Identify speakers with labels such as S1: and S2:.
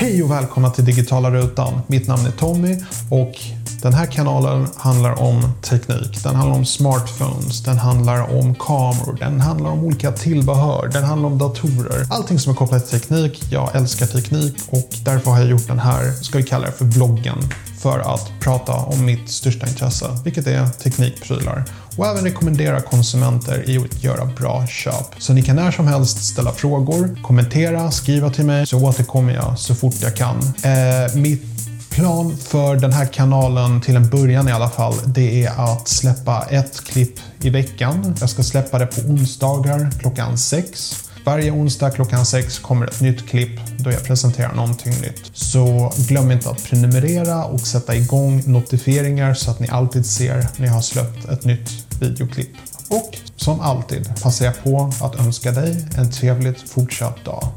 S1: Hej och välkomna till Digitala Rutan. Mitt namn är Tommy och den här kanalen handlar om teknik. Den handlar om smartphones, den handlar om kameror, den handlar om olika tillbehör, den handlar om datorer. Allting som är kopplat till teknik. Jag älskar teknik och därför har jag gjort den här, ska vi kalla det för vloggen, för att prata om mitt största intresse, vilket är teknikprylar. Och även rekommendera konsumenter i att göra bra köp. Så ni kan när som helst ställa frågor, kommentera, skriva till mig så återkommer jag så fort jag kan. Eh, mitt plan för den här kanalen till en början i alla fall, det är att släppa ett klipp i veckan. Jag ska släppa det på onsdagar klockan sex. Varje onsdag klockan sex kommer ett nytt klipp då jag presenterar någonting nytt. Så glöm inte att prenumerera och sätta igång notifieringar så att ni alltid ser när jag har släppt ett nytt videoklipp. Och som alltid passar jag på att önska dig en trevligt fortsatt dag.